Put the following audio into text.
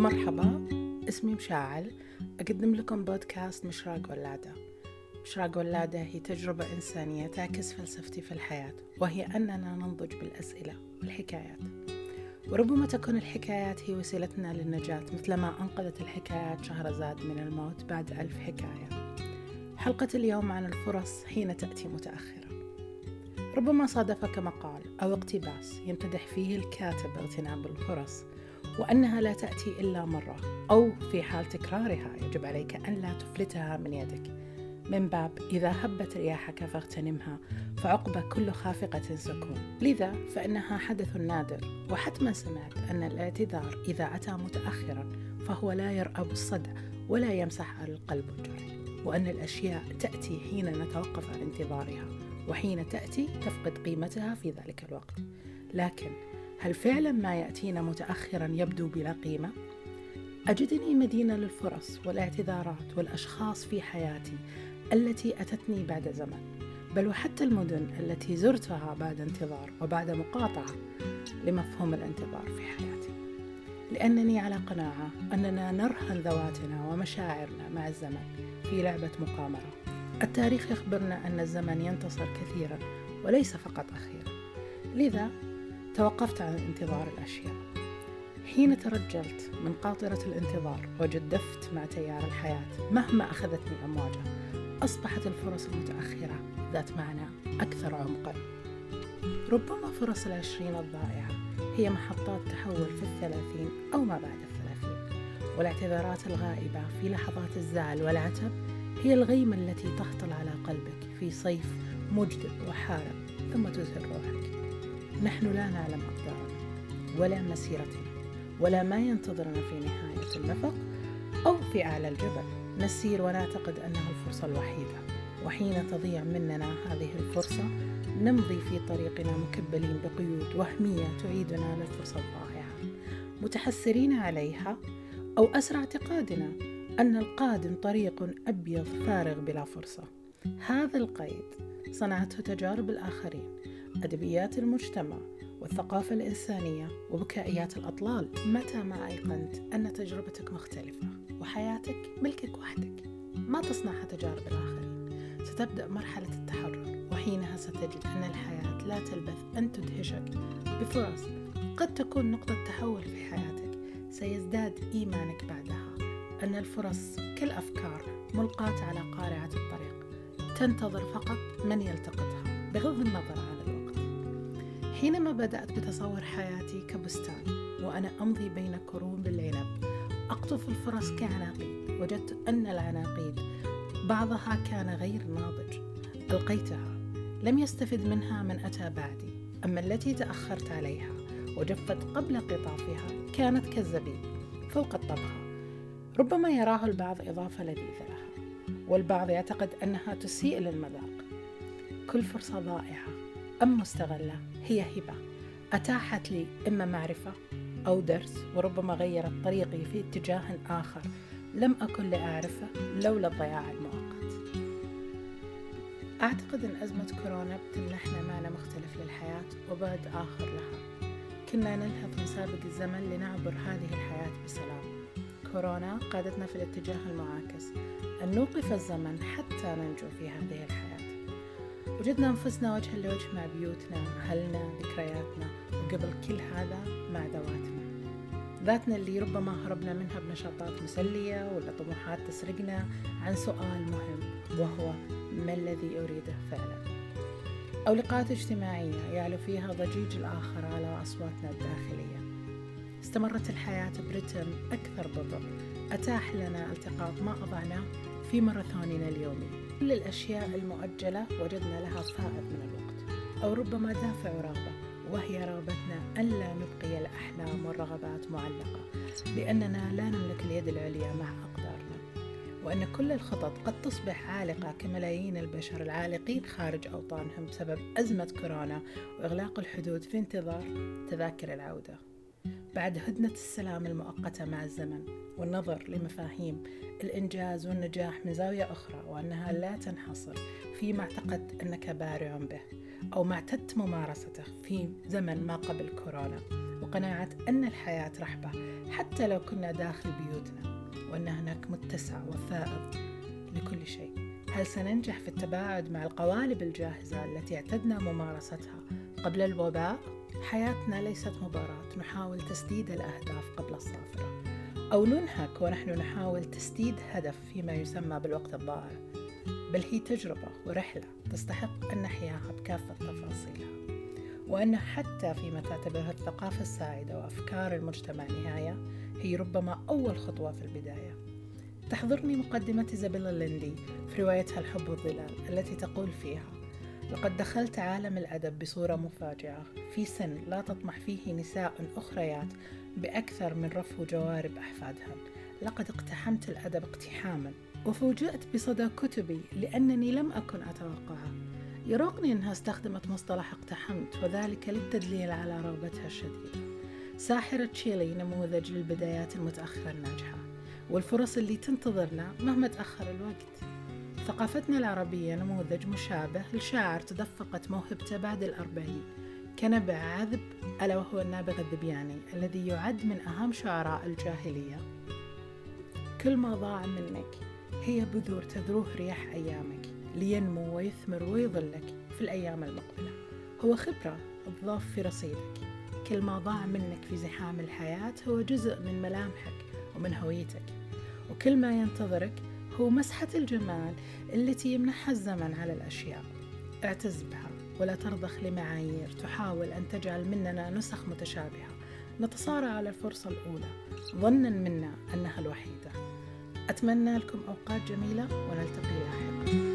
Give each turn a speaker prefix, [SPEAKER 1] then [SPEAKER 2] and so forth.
[SPEAKER 1] مرحبا اسمي مشاعل أقدم لكم بودكاست مشراق ولادة مشراق ولادة هي تجربة إنسانية تعكس فلسفتي في الحياة وهي أننا ننضج بالأسئلة والحكايات. وربما تكون الحكايات هي وسيلتنا للنجاة مثلما أنقذت الحكايات شهرزاد من الموت بعد ألف حكاية. حلقة اليوم عن الفرص حين تأتي متأخرة ربما صادفك مقال أو اقتباس يمتدح فيه الكاتب اغتنام بالفرص وأنها لا تأتي إلا مرة. أو في حال تكرارها يجب عليك أن لا تفلتها من يدك. من باب إذا هبت رياحك فاغتنمها فعقب كل خافقة سكون. لذا فإنها حدث نادر. وحتما سمعت أن الاعتذار إذا أتى متأخرا فهو لا يرأب الصدع ولا يمسح القلب الجرح وأن الأشياء تأتي حين نتوقف عن انتظارها وحين تأتي تفقد قيمتها في ذلك الوقت. لكن هل فعلا ما يأتينا متأخرا يبدو بلا قيمة؟ أجدني مدينة للفرص والاعتذارات والأشخاص في حياتي التي أتتني بعد زمن بل وحتى المدن التي زرتها بعد انتظار وبعد مقاطعة لمفهوم الانتظار في حياتي. لأنني على قناعة أننا نرهن ذواتنا ومشاعرنا مع الزمن في لعبة مقامرة. التاريخ يخبرنا أن الزمن ينتصر كثيرا وليس فقط أخيرا. لذا توقفت عن انتظار الأشياء. حين ترجلت من قاطرة الانتظار وجدفت مع تيار الحياة مهما أخذتني أمواجه أصبحت الفرص المتأخرة ذات معنى أكثر عمقا. ربما فرص العشرين الضائعة هي محطات تحول في الثلاثين أو ما بعد الثلاثين والاعتذارات الغائبة في لحظات الزعل والعتب هي الغيمة التي تهطل على قلبك في صيف مجدب وحارق ثم تزهر روحك. نحن لا نعلم أقدارنا ولا مسيرتنا ولا ما ينتظرنا في نهاية النفق أو في أعلى الجبل. نسير ونعتقد أنها الفرصة الوحيدة وحين تضيع مننا هذه الفرصة نمضي في طريقنا مكبلين بقيود وهمية تعيدنا للفرصة الضائعة. متحسرين عليها أو أسرع اعتقادنا أن القادم طريق أبيض فارغ بلا فرصة. هذا القيد صنعته تجارب الآخرين أدبيات المجتمع والثقافة الإنسانية وبكائيات الأطلال متى ما أيقنت أن تجربتك مختلفة وحياتك ملكك وحدك. ما تصنعها تجارب الآخرين. ستبدأ مرحلة التحرر وحينها ستجد أن الحياة لا تلبث أن تدهشك. بفرص قد تكون نقطة تحول في حياتك. سيزداد إيمانك بعدها. أن الفرص كالأفكار ملقاة على قارعة الطريق. تنتظر فقط من يلتقطها بغض النظر عن الوقت حينما بدأت بتصور حياتي كبستان وأنا أمضي بين كروم العنب أقطف الفرص كعناقيد وجدت أن العناقيد بعضها كان غير ناضج. ألقيتها لم يستفد منها من أتى بعدي أما التي تأخرت عليها وجفت قبل قطافها كانت كالزبيب فوق الطبخة. ربما يراه البعض إضافة لذيذة لها والبعض يعتقد أنها تسيء للمذاق. كل فرصة ضائعة. أم مستغلة؟ هي هبة. أتاحت لي إما معرفة أو درس وربما غيرت طريقي في اتجاه آخر. لم أكن لأعرفه لولا الضياع المؤقت. أعتقد أن أزمة كورونا بتمنحنا معنى مختلف للحياة وبعد آخر لها. كنا نلهث من سابق الزمن لنعبر هذه الحياة بسلام. كورونا قادتنا في الاتجاه المعاكس. أن نوقف الزمن حتى ننجو في هذه الحياة. وجدنا أنفسنا وجها لوجه مع بيوتنا أهلنا ذكرياتنا وقبل كل هذا مع ذواتنا. ذاتنا اللي ربما هربنا منها بنشاطات مسلية ولا طموحات تسرقنا عن سؤال مهم وهو ما الذي أريده فعلا؟ أو لقاءات اجتماعية يعلو فيها ضجيج الآخر على أصواتنا الداخلية. استمرت الحياة برتم أكثر بطء. أتاح لنا التقاط ما أضعناه في ماراثوننا اليومي. كل الأشياء المؤجلة وجدنا لها فائض من الوقت. أو ربما دافع ورغبة وهي رغبتنا ألا نبقي الأحلام والرغبات معلقة لأننا لا نملك اليد العليا مع أقدارنا. وأن كل الخطط قد تصبح عالقة كملايين البشر العالقين خارج أوطانهم بسبب أزمة كورونا وإغلاق الحدود في انتظار تذاكر العودة. بعد هدنة السلام المؤقتة مع الزمن والنظر لمفاهيم الإنجاز والنجاح من زاوية أخرى وأنها لا تنحصر فيما اعتقدت أنك بارع به أو ما اعتدت ممارسته في زمن ما قبل كورونا وقناعة أن الحياة رحبة حتى لو كنا داخل بيوتنا وأن هناك متسع وفائض لكل شيء هل سننجح في التباعد مع القوالب الجاهزة التي اعتدنا ممارستها قبل الوباء؟ حياتنا ليست مباراة نحاول تسديد الأهداف قبل الصافرة أو ننهك ونحن نحاول تسديد هدف فيما يسمى بالوقت الضائع. بل هي تجربة ورحلة تستحق أن نحياها بكافة تفاصيلها. وأن حتى فيما تعتبرها الثقافة السائدة وأفكار المجتمع نهاية هي ربما أول خطوة في البداية. تحضرني مقدمة إيزابيلا ليندي في روايتها الحب والظلال التي تقول فيها لقد دخلت عالم الأدب بصورة مفاجئة. في سن لا تطمح فيه نساء أخريات بأكثر من رفو جوارب أحفادهن. لقد اقتحمت الأدب اقتحاما. وفوجئت بصدى كتبي لأنني لم أكن أتوقعه يروقني أنها استخدمت مصطلح اقتحمت وذلك للتدليل على رغبتها الشديدة ساحرة تشيلي نموذج للبدايات المتأخرة الناجحة والفرص اللي تنتظرنا مهما تأخر الوقت. ثقافتنا العربية نموذج مشابه لشاعر تدفقت موهبته بعد الأربعين. كنبع عذب ألا وهو النابغة الذبياني الذي يعد من أهم شعراء الجاهلية. كل ما ضاع منك هي بذور تذروه رياح أيامك لينمو ويثمر ويظلك في الأيام المقبلة. هو خبرة تضاف في رصيدك. كل ما ضاع منك في زحام الحياة هو جزء من ملامحك ومن هويتك. وكل ما ينتظرك هو مسحة الجمال التي يمنحها الزمن على الأشياء. اعتز بها ولا ترضخ لمعايير تحاول أن تجعل مننا نسخ متشابهة. نتصارع على الفرصة الأولى. ظنا منا أنها الوحيدة. أتمنى لكم أوقات جميلة ونلتقي لاحقا